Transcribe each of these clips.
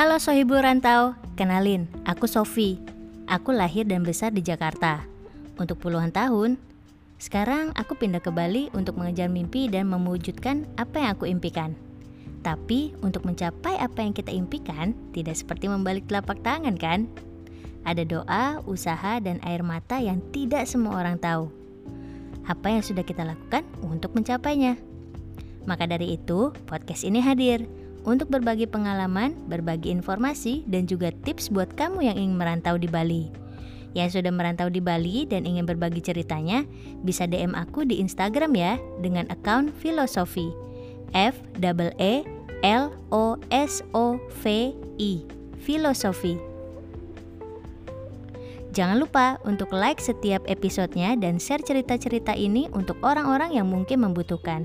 Halo Sohibu Rantau, kenalin, aku Sofi. Aku lahir dan besar di Jakarta. Untuk puluhan tahun, sekarang aku pindah ke Bali untuk mengejar mimpi dan mewujudkan apa yang aku impikan. Tapi untuk mencapai apa yang kita impikan, tidak seperti membalik telapak tangan kan? Ada doa, usaha, dan air mata yang tidak semua orang tahu. Apa yang sudah kita lakukan untuk mencapainya? Maka dari itu, podcast ini hadir untuk berbagi pengalaman, berbagi informasi, dan juga tips buat kamu yang ingin merantau di Bali. Yang sudah merantau di Bali dan ingin berbagi ceritanya, bisa DM aku di Instagram ya dengan account filosofi. F double E L O S O V I. Filosofi. Jangan lupa untuk like setiap episodenya dan share cerita-cerita ini untuk orang-orang yang mungkin membutuhkan.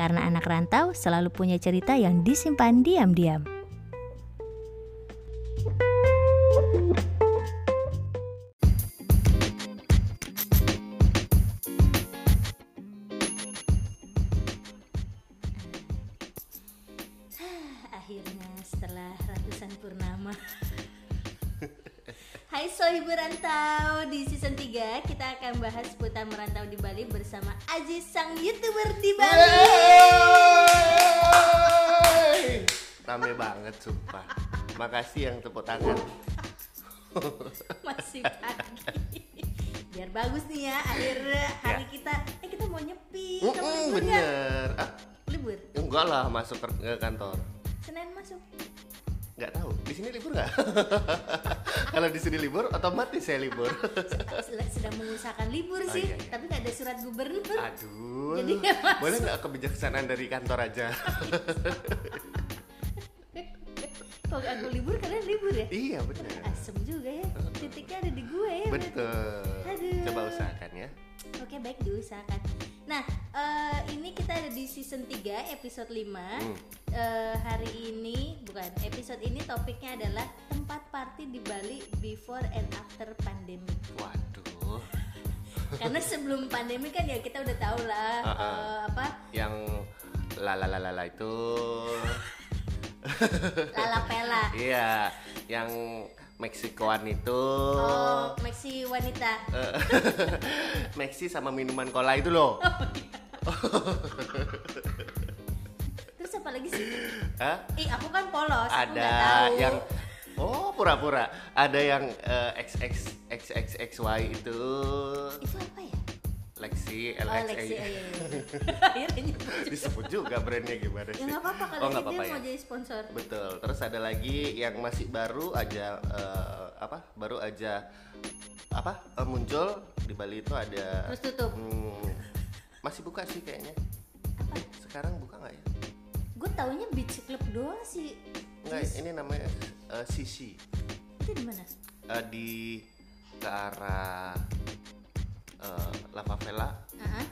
Karena anak rantau selalu punya cerita yang disimpan diam-diam. Di season 3 kita akan bahas seputar merantau di Bali bersama Aziz sang youtuber di Bali. Wey! Rame banget sumpah. Makasih yang tepuk tangan. Masih pagi. Biar bagus nih ya akhir hari kita. Eh kita mau nyepi. Libur nggak? Bener. Ah, Libur? Enggak lah masuk ke kantor. Senin masuk Nggak tahu, di sini libur nggak? Kalau di sini libur, otomatis saya libur. Sedang sedang mengusahakan libur Oh, sih iya, iya. Tapi nggak ada surat gubernur Aduh, Jadi boleh nggak kebijaksanaan dari kantor aja? Kalau aku libur kalian libur ya? iya bener. Asem juga ya Titiknya ada di gue ya. Betul. Aduh. Coba usahakan ya. Oke baik diusahakan Nah eh, ini kita ada di season 3 episode 5 Hmm. Eh, Hari ini bukan episode ini topiknya adalah tempat party di Bali before and after pandemic. Waduh, Karena sebelum pandemi kan ya kita udah tahu lah Ah, ah. eh, apa? Yang lalalalala itu, lalapela iya, yang Meksikoan itu, Oh Maxi wanita eh, Meksi sama minuman cola itu loh. Terus apa lagi sih? Hah? Ih aku kan polos aku ada nggak tahu. yang oh pura-pura ada yang eh, XX XXXY itu Itu apa ya? Lexi Oh LXA Lexi, oh, iya, iya. Akhirnya disebut juga brandnya gimana Ya sih nggak apa-apa kalau oh dia nggak apa-apa ya mau jadi sponsor. Betul. Terus ada lagi yang masih baru aja eh, apa baru aja apa eh, muncul di Bali itu ada Terus tutup. Hmm, masih buka sih kayaknya. Apa? sekarang buka nggak ya? Gue taunya beach club doang sih. Nggak ini namanya eh, Sisi. Itu di mana? eh, di ke arah eh, Lava Vela Aha,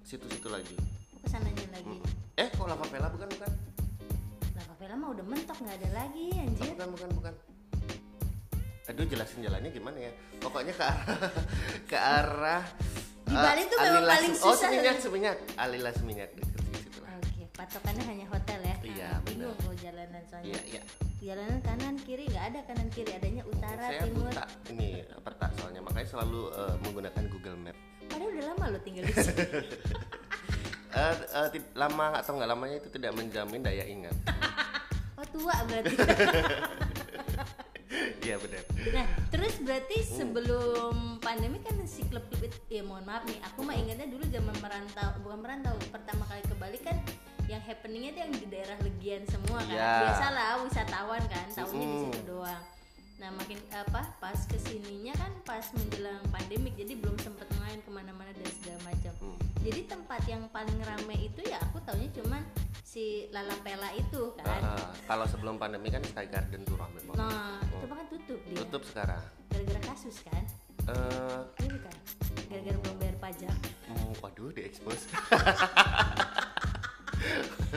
situ-situ lagi. ke sananya lagi Mm. Eh kok Lava Vela bukan bukan? Lava Vela mah udah mentok nggak ada lagi anjir bukan bukan bukan. Aduh jelasin jalannya gimana ya? Pokoknya ke arah ke arah Di eh, Bali tuh memang Alila paling Sem- Oh susah. seminyak seminyak Alila seminyak deket situ lah. Oke, patokannya hanya hotel ya Iya, Nah, Bingung benar. kalau jalanan soalnya Iya iya. Jalanan kanan kiri nggak ada kanan kiri Adanya utara, Saya timur buta ini peta soalnya makanya selalu eh, menggunakan Google Map. Padahal udah lama lo tinggal di sini eh, ti- lama atau nggak lamanya itu tidak menjamin daya ingat. Oh tua berarti Iya benar. Nah, terus berarti sebelum pandemi kan si klub-klub itu, ya mohon maaf nih, aku mah ingatnya dulu zaman merantau, bukan merantau, pertama kali ke Bali kan yang happeningnya tuh yang di daerah Legian semua kan. Iya. Biasalah wisatawan kan, tahunya di situ Mm. doang. Nah, makin apa pas ke sininya kan pas menjelang pandemik, jadi belum sempet main ke mana-mana dan segala macam. Hmm. Jadi tempat yang paling rame itu ya aku taunya cuman si Lalapela itu kan. Ah, kalau sebelum pandemi kan Sky Garden tuh rame banget. Nah, itu kan tutup dia. Tutup sekarang. Gara-gara kasus kan. Eh, Ini bukan gara-gara belum bayar pajak. oh, waduh, diekspos.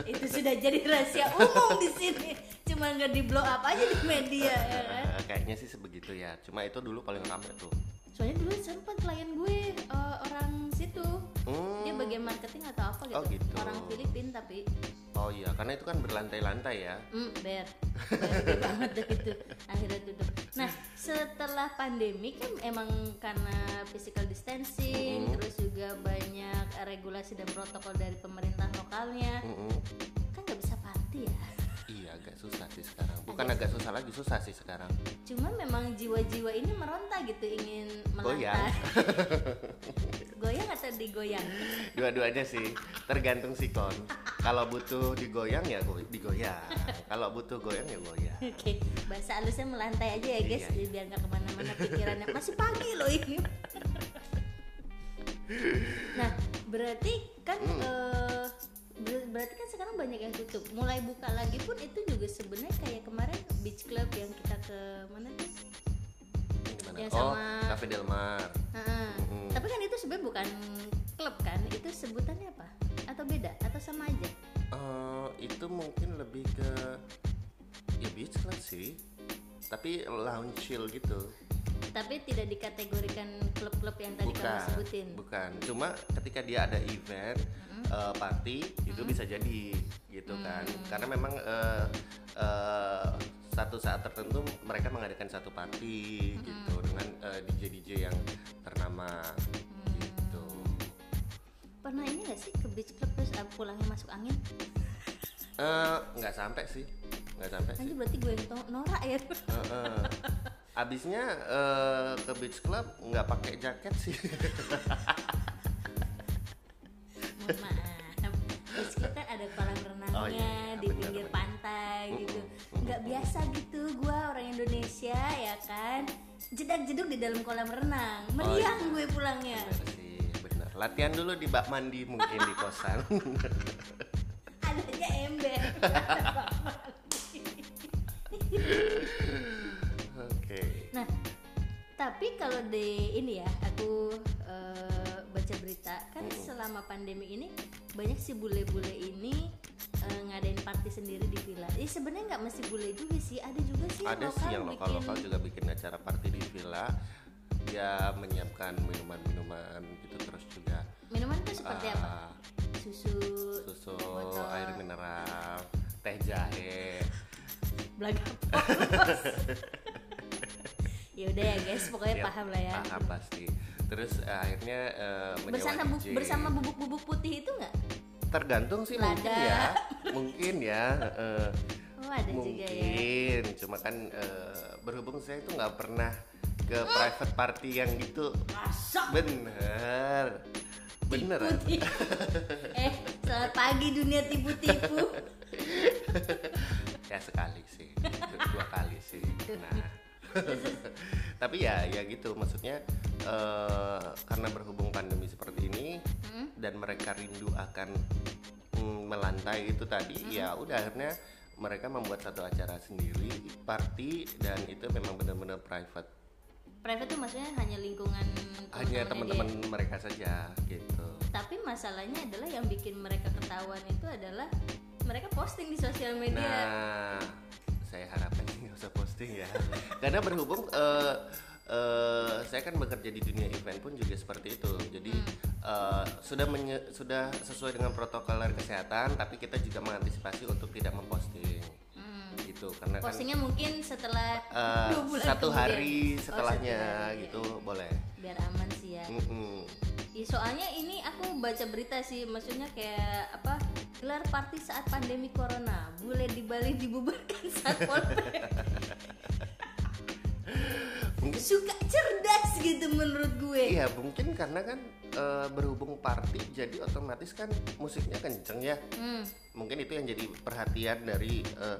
Itu sudah jadi rahasia umum di sini. Cuma nggak di blow up aja di media ya kan. Eh, kayaknya sih sebegitu ya. Cuma itu dulu paling rame tuh. Soalnya dulu sempet klien gue eh, orang situ. Hmm. Dia bagian marketing atau apa gitu. Oh, gitu. Orang Filipin tapi Oh iya, karena itu kan berlantai-lantai ya. Hmm, ber, ber banget deh itu akhirnya tutup. Nah setelah pandemi kan emang karena physical distancing, Mm-mm. terus juga banyak regulasi dan protokol dari pemerintah lokalnya, Mm-mm. kan nggak bisa party ya. Iya, agak susah sih sekarang. Bukan agak susah lagi, susah sih sekarang. Cuma memang jiwa-jiwa ini meronta gitu ingin Goyang. melantai. Goyang atau digoyang? Dua-duanya sih, tergantung sikon. Kalau butuh digoyang ya go- digoyang. Kalau butuh goyang ya goyang. Oke, bahasa halusnya melantai aja ya guys, Iya, iya. biar nggak ke mana-mana pikirannya. Masih pagi loh ini. Nah, berarti kan Hmm. eh, ber- berarti kan sekarang banyak yang tutup. Mulai buka lagi pun itu juga sebenarnya kayak kemarin beach club yang kita ke mana tuh? Yang oh, sama- Cafe Del Mar. Mm-mm. Tapi kan itu sebenarnya bukan klub kan? Itu sebutannya apa? Atau beda? Atau sama aja? Eh, itu mungkin lebih ke ya beach club sih. Tapi lounge chill gitu. Tapi tidak dikategorikan klub-klub yang tadi kamu bukan, sebutin. bukan. Cuma ketika dia ada event eh, party itu bisa jadi gitu kan. Karena memang eh, eh, satu saat tertentu mereka mengadakan satu party gitu dengan eh, DJ DJ yang ternama gitu. Pernah ini gak sih ke beach club terus ah, pulangnya masuk angin? Eh, nggak sampai sih, nggak sampai sih. Nanti berarti gue yang norak ya. Heeh. Abisnya eh, ke beach club nggak pakai jaket sih. Mohon maaf. Beach club kan ada kolam renangnya Oh, iya, iya, di bener, pinggir bener. pantai gitu. Nggak biasa gitu gue orang Indonesia ya kan. Jedak-jeduk di dalam kolam renang. Meriang iya. gue pulangnya. bener sih, bener. Latihan dulu di bak mandi mungkin di kosan. Adanya ember. Nah, tapi kalau di ini ya, aku eh, baca berita kan selama pandemi ini banyak si bule-bule ini eh, ngadain party sendiri di villa. Eh sebenarnya nggak mesti bule juga sih, ada juga sih Ada yang sih lokal yang bikin lokal-lokal juga bikin acara party di villa. Dia menyiapkan minuman-minuman gitu terus juga minuman tuh seperti apa? ah, Susu, susu, botol, air mineral, teh jahe. blaga ya udah ya guys, pokoknya Ya, paham lah ya. Paham pasti. Terus eh, akhirnya menyewa Bersama bu- bersama bubuk-bubuk putih itu nggak? tergantung sih mungkin Lada. ya mungkin ya eh, Oh ada juga ya. mungkin cuma kan eh, berhubung saya itu nggak pernah ke private party yang gitu Masa? bener bener eh, selamat pagi dunia tipu-tipu. ya sekali sih dua kali sih nah tapi ya ya gitu maksudnya eh, karena berhubung pandemi seperti ini Hmm? dan mereka rindu akan mm, melantai itu tadi ya udah akhirnya mereka membuat satu acara sendiri party dan itu memang benar-benar private Private tuh maksudnya hanya lingkungan hanya teman-teman mereka saja gitu. Tapi masalahnya adalah yang bikin mereka ketahuan itu adalah mereka posting di sosial media. Nah, saya harapkan usah posting ya, karena berhubung eh, eh, saya kan bekerja di dunia event pun juga seperti itu. Jadi eh, sudah menye- sudah sesuai dengan protokol kesehatan, tapi kita juga mengantisipasi untuk tidak memposting Hmm. gitu, karena Postingnya mungkin setelah kan dua bulan satu kemudian. hari Oh, setelahnya satu hari, gitu boleh. Biar aman sih ya. Mm-mm. Ya, soalnya ini aku baca berita sih, maksudnya kayak apa? Gelar party saat pandemi corona, bule di Bali dibubarkan satpol. Mungkin- Suka cerdas gitu menurut gue. Iya mungkin karena kan eh, berhubung party jadi otomatis kan musiknya kenceng ya. Hmm. mungkin itu yang jadi perhatian dari eh,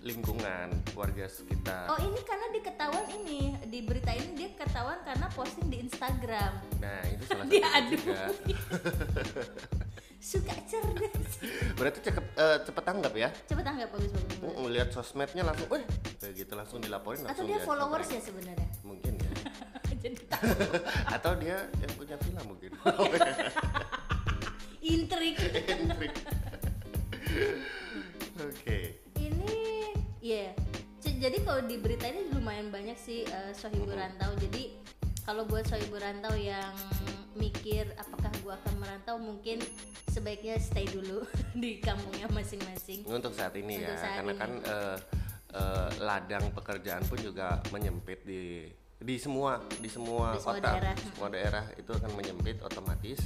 lingkungan warga sekitar. Oh ini karena diketahuan ini di berita ini dia ketahuan karena posting di Instagram. Nah itu salah satu juga. Suka cerdas. Berarti cepet eh, cepet tanggap ya. Coba tanggap bagus bagus. bagus. Mm, Lihat sosmednya langsung, eh kayak gitu langsung dilaporin Atau langsung dia dia followers ya sebenarnya. Mungkin ya. Jadi tahu Atau dia yang punya villa mungkin. intrik. Oke. ini ya. C- Jadi kalau di berita ini lumayan banyak sih uh, Sohibul Rantau. Jadi kalau buat soal ibu rantau yang mikir apakah gua akan merantau mungkin sebaiknya stay dulu di kampungnya masing-masing. Untuk saat ini Untuk ya saat karena ini. kan eh, eh, ladang pekerjaan pun juga menyempit di di semua di semua Di semua kota. daerah. semua daerah itu akan menyempit otomatis.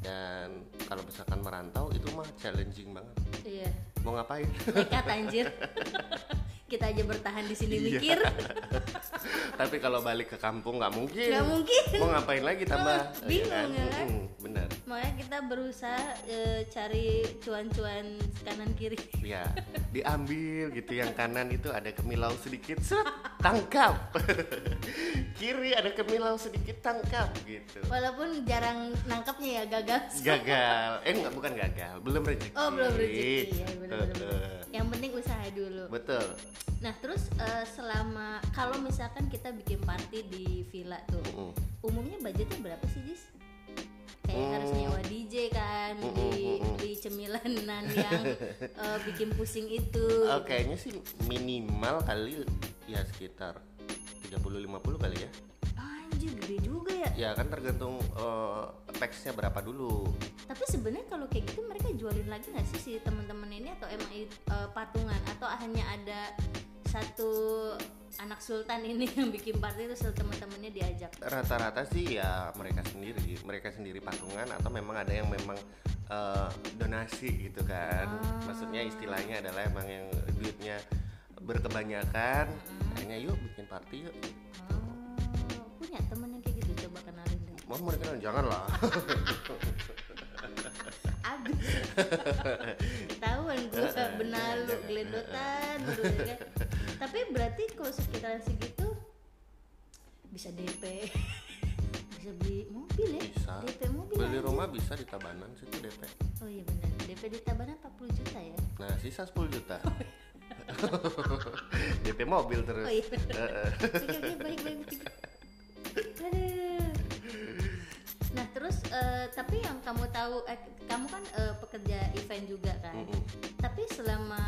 Dan kalau misalkan merantau itu mah challenging banget. Iya. Mau ngapain? Nekat anjir kita aja bertahan di sini Iya. mikir. Tapi kalau balik ke kampung nggak mungkin. Nggak mungkin. Mau ngapain lagi tambah? Oh, bingung ya. Kan? Mm-mm, bener. Makanya kita berusaha eh, cari cuan-cuan kanan kiri. Ya diambil gitu. Yang kanan itu ada kemilau sedikit set tangkap. Kiri ada kemilau sedikit tangkap gitu. Walaupun jarang nangkapnya ya gagal. Gagal. Eh enggak bukan gagal. Belum rezeki oh belum rezeki. ya yang penting usaha dulu. Betul nah terus eh, selama kalau misalkan kita bikin party di villa tuh Mm-mm. umumnya budgetnya berapa sih Jis? kayak Hmm. harus nyewa DJ kan Mm-mm, beli mm-mm. beli cemilanan yang eh, bikin pusing itu Eh, kayaknya sih minimal kali ya sekitar 30-50 kali ya anjir gede juga ya. Ya kan tergantung eh, packsnya berapa dulu. Tapi sebenarnya kalau kayak gitu mereka jualin lagi nggak sih si teman-teman ini atau emang eh, patungan? Atau hanya ada satu anak sultan ini yang bikin party itu teman-temannya diajak? Rata-rata sih ya mereka sendiri. Mereka sendiri patungan atau memang ada yang memang eh, donasi gitu kan. Ah. maksudnya istilahnya adalah emang yang duitnya berkebanyakan. Kayaknya yuk bikin party yuk. Oh, punya temen yang kayak gitu coba kenalin deh mau mereka jangan lah Agus ketahuan gue benalu jangan. geledotan dulu ya kan. tapi berarti kalau sekitaran segitu bisa DP bisa beli mobil ya? Bisa. DP mobil beli aja. rumah bisa di Tabanan situ DP oh iya benar DP di Tabanan 40 juta ya? Nah sisa 10 juta. DP mobil terus. Oh iya. Oke baik baik eh, tapi yang kamu tahu eh, kamu kan eh, pekerja event juga kan? Mm-mm. tapi selama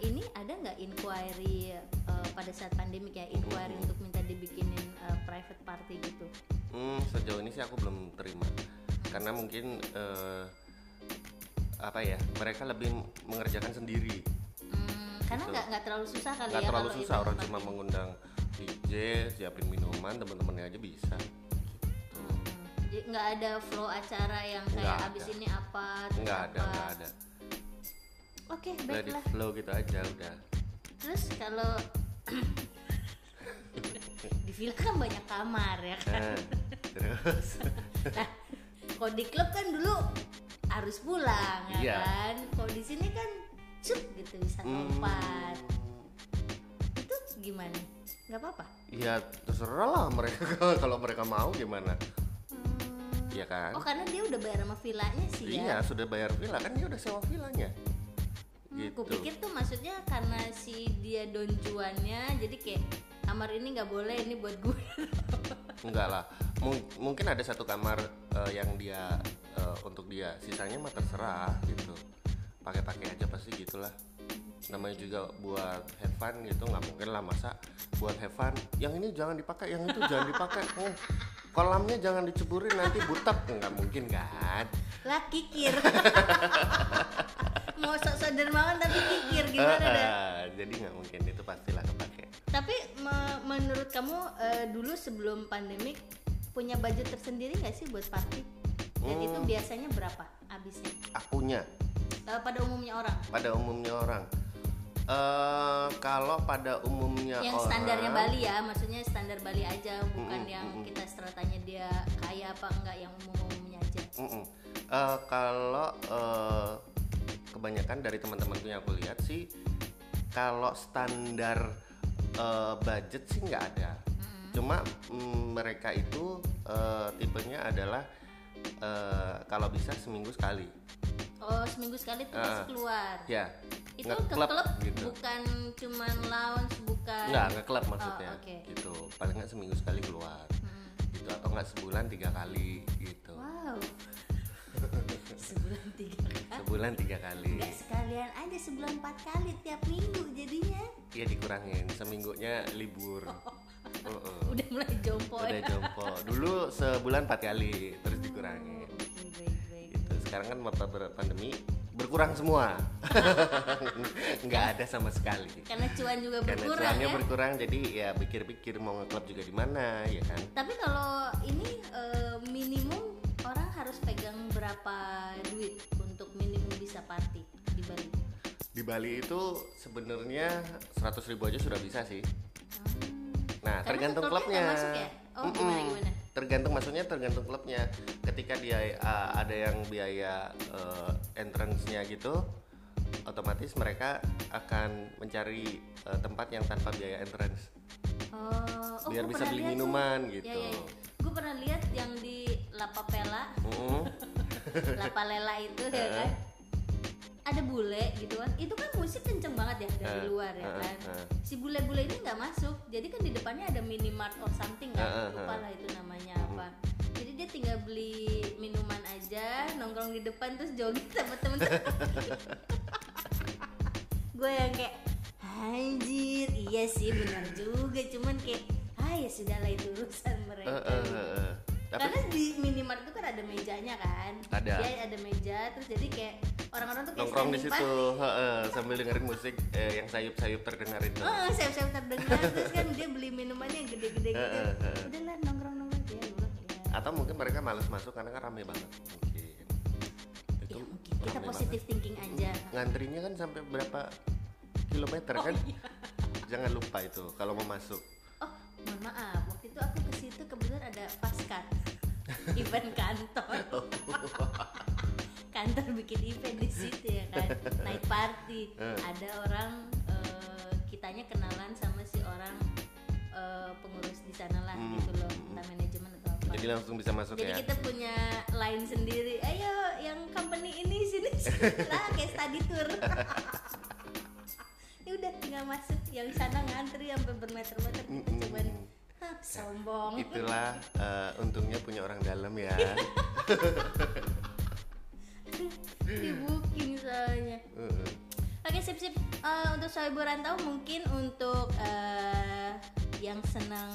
ini ada nggak inquiry eh, pada saat pandemik ya inquiry untuk minta dibikinin eh, private party gitu? Hmm, sejauh ini sih aku belum terima. Karena mungkin eh, apa ya mereka lebih mengerjakan sendiri. Hmm, karena Gitu. nggak terlalu susah kali nggak ya terlalu susah orang cuma mengundang DJ siapin minuman teman-temannya aja bisa. Hmm, nggak ada flow acara yang kayak Nggak abis ada. ini apa nggak ada nggak ada. Oke it baiklah. flow gitu aja udah. Terus kalau di villa kan banyak kamar ya kan? Nah, terus. Nah kalau di klub kan dulu harus pulang ya Iya. kan? Kalau di sini kan cup gitu bisa hmm, lompat. Itu gimana? Nggak apa-apa? Ya terserah lah mereka. Kalau mereka mau gimana? Hmm. Iya kan? Oh karena dia udah bayar sama villanya sih iya ya sudah bayar villa. Kan dia udah sewa villanya. Hmm, gitu. kupikir tuh maksudnya karena si dia donjuannya jadi kayak kamar ini nggak boleh ini buat gue enggak lah. Mung- mungkin ada satu kamar eh, yang dia eh, untuk dia. Sisanya mah terserah gitu. Pakai-pakai aja pasti gitulah. Namanya juga buat have fun gitu. Nggak mungkin lah masa buat have fun. Yang ini jangan dipakai yang itu jangan dipakai. Oh, kolamnya jangan diceburin nanti butek. Nggak mungkin kan? Lah kikir. Mau sok-sok dermawan tapi kikir. Gimana dah jadi nggak mungkin. Itu pastilah kepake. Tapi me- menurut kamu eh, dulu sebelum pandemik punya budget tersendiri nggak sih buat party? Dan itu Hmm. biasanya berapa habisnya akunya. Eh, pada umumnya orang. Pada umumnya orang eh kalau pada umumnya yang orang standarnya Bali ya maksudnya standar Bali aja bukan Mm-mm, yang mm-mm. kita stratanya dia kaya apa enggak yang umum-umumnya aja Mm-mm. Eh, kalau eh, kebanyakan dari teman-temanku yang aku lihat sih kalau standar eh, budget sih nggak ada cuma mm, mereka itu eh, tipenya adalah eh, kalau bisa seminggu sekali oh seminggu sekali tuh pasti Ah. keluar ya itu ke klub gitu bukan cuman lounge bukan nggak nge-club maksudnya Oh, oke. gitu paling nggak seminggu sekali keluar Hmm. gitu atau nggak sebulan tiga kali gitu wow sebulan tiga kali sebulan tiga kali nggak sekalian aja sebulan empat kali tiap minggu jadinya ya dikurangin seminggunya libur Uh-uh. Udah mulai jompo Udah ya. jompo. Dulu sebulan empat kali, terus dikurangi. Sekarang kan pandemi berkurang semua. Nggak ada sama sekali. Karena cuan juga Karena berkurang cuannya ya. berkurang, jadi ya pikir-pikir mau ngeklub juga di mana, ya kan? Tapi kalau ini eh, minimum orang harus pegang berapa duit untuk minimum bisa party di Bali? Di Bali itu sebenarnya 100.000 ribu aja sudah bisa sih. Nah, Karena tergantung klubnya ya? Oh, Mm-mm. gimana, gimana? Tergantung maksudnya tergantung klubnya. Ketika dia uh, ada yang biaya uh, entrance-nya gitu, otomatis mereka akan mencari uh, tempat yang tanpa biaya entrance. Oh, oh Biar bisa beli lihat tuh. minuman gitu. Ya, ya, ya. Gue pernah lihat yang di La Papela, Mm-mm. La Palela itu ya kan. Ada bule gitu kan. Itu kan musik kenceng banget ya dari Eh, luar ya eh, kan. eh. Si bule-bule ini nggak masuk. Jadi kan di depannya ada minimart or something kan. Eh, Lupa lah itu namanya apa. Jadi dia tinggal beli minuman aja, nongkrong di depan terus jogging sama temen-temen. gue yang kayak anjir iya sih benar juga cuman kayak ah ya sudahlah itu urusan mereka Eh, eh, eh, eh. Tapi karena di minimart itu kan ada mejanya kan Ada. dia ada meja terus jadi kayak orang-orang tuh nongkrong di situ sambil dengerin musik eh, yang sayup-sayup terdengar itu. Oh, saya-saya terdengar terus kan dia beli minumannya yang gede-gede gitu. Eh. Udahlah nongkrong-nongkrong dia ya. Atau mungkin mereka males masuk karena kan rame banget. Mungkin. Itu Ya, mungkin kita positif thinking aja. Ngantrinya kan sampai berapa kilometer Oh, kan? iya. Jangan lupa itu kalau mau masuk. Oh, mohon maaf. Waktu itu aku ke situ kebetulan ada paskat event kantor. kantor bikin event di situ ya kan, night party. Eh. Ada orang eh, kitanya kenalan sama si orang eh, pengurus di sana lah Hmm. gitu loh, entah manajemen atau apa. Jadi langsung bisa masuk Jadi ya. kita punya line sendiri. Ayo yang company ini sini sini lah kayak study tour. ya udah tinggal masuk. Yang sana ngantri sampai bermeter-meter kita Mm-mm. cuman "Hah, sombong. Itulah eh, untungnya punya orang dalam ya. Di booking soalnya. Heeh. Oke sip sip. Eh, untuk soal rantau mungkin untuk eh, yang senang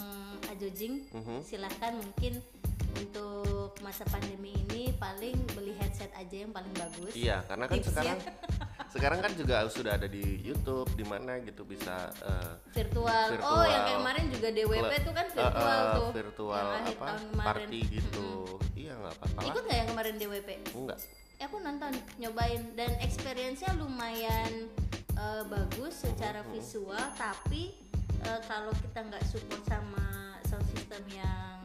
ajojing Mhm. silahkan mungkin untuk masa pandemi ini paling beli headset aja yang paling bagus. Iya, karena kan Tipsnya. sekarang sekarang kan juga sudah ada di YouTube di mana gitu bisa eh, virtual. Virtual. Oh, yang kayak kemarin juga DWP tuh kan virtual eh, tuh. virtual yang akhir apa tahun kemarin. party gitu. Iya nggak apa-apa. Ikut nggak yang kemarin DWP? Enggak. Ya, aku nonton, nyobain dan experience-nya lumayan eh, bagus secara visual, tapi eh, kalau kita nggak support sama sound system yang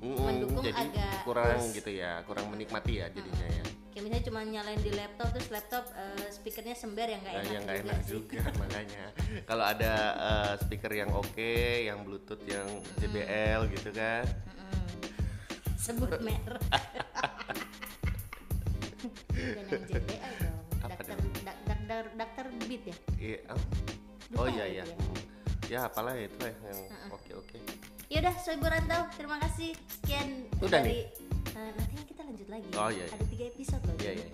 Mm-mm, mendukung jadi agak kurang kurus. gitu ya, kurang menikmati ya jadinya ya. Kayak misalnya cuma nyalain di laptop terus laptop eh, speakernya sember yang nggak Nah, enak yang nggak juga enak sih. juga makanya. Kalau ada eh, speaker yang oke, yang Bluetooth yang JBL gitu kan. Sebut merek. Bukan yang dong. Dokter dong? dak- dokter dokter beat ya. Iya, oh, oh iya lagi iya. ya. Ya apalah itu ya yang oke oke. Yaudah, Soy Rantau, terima kasih sekian Udah dari Eh, nanti kan kita lanjut lagi. Oh, iya, iya. Ada tiga episode loh. Iya iya.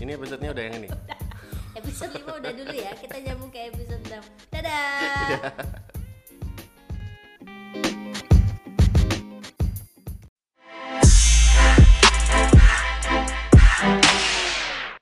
Ini episodenya udah yang ini. episode 5 udah dulu ya. Kita nyambung ke episode 6. Dadah.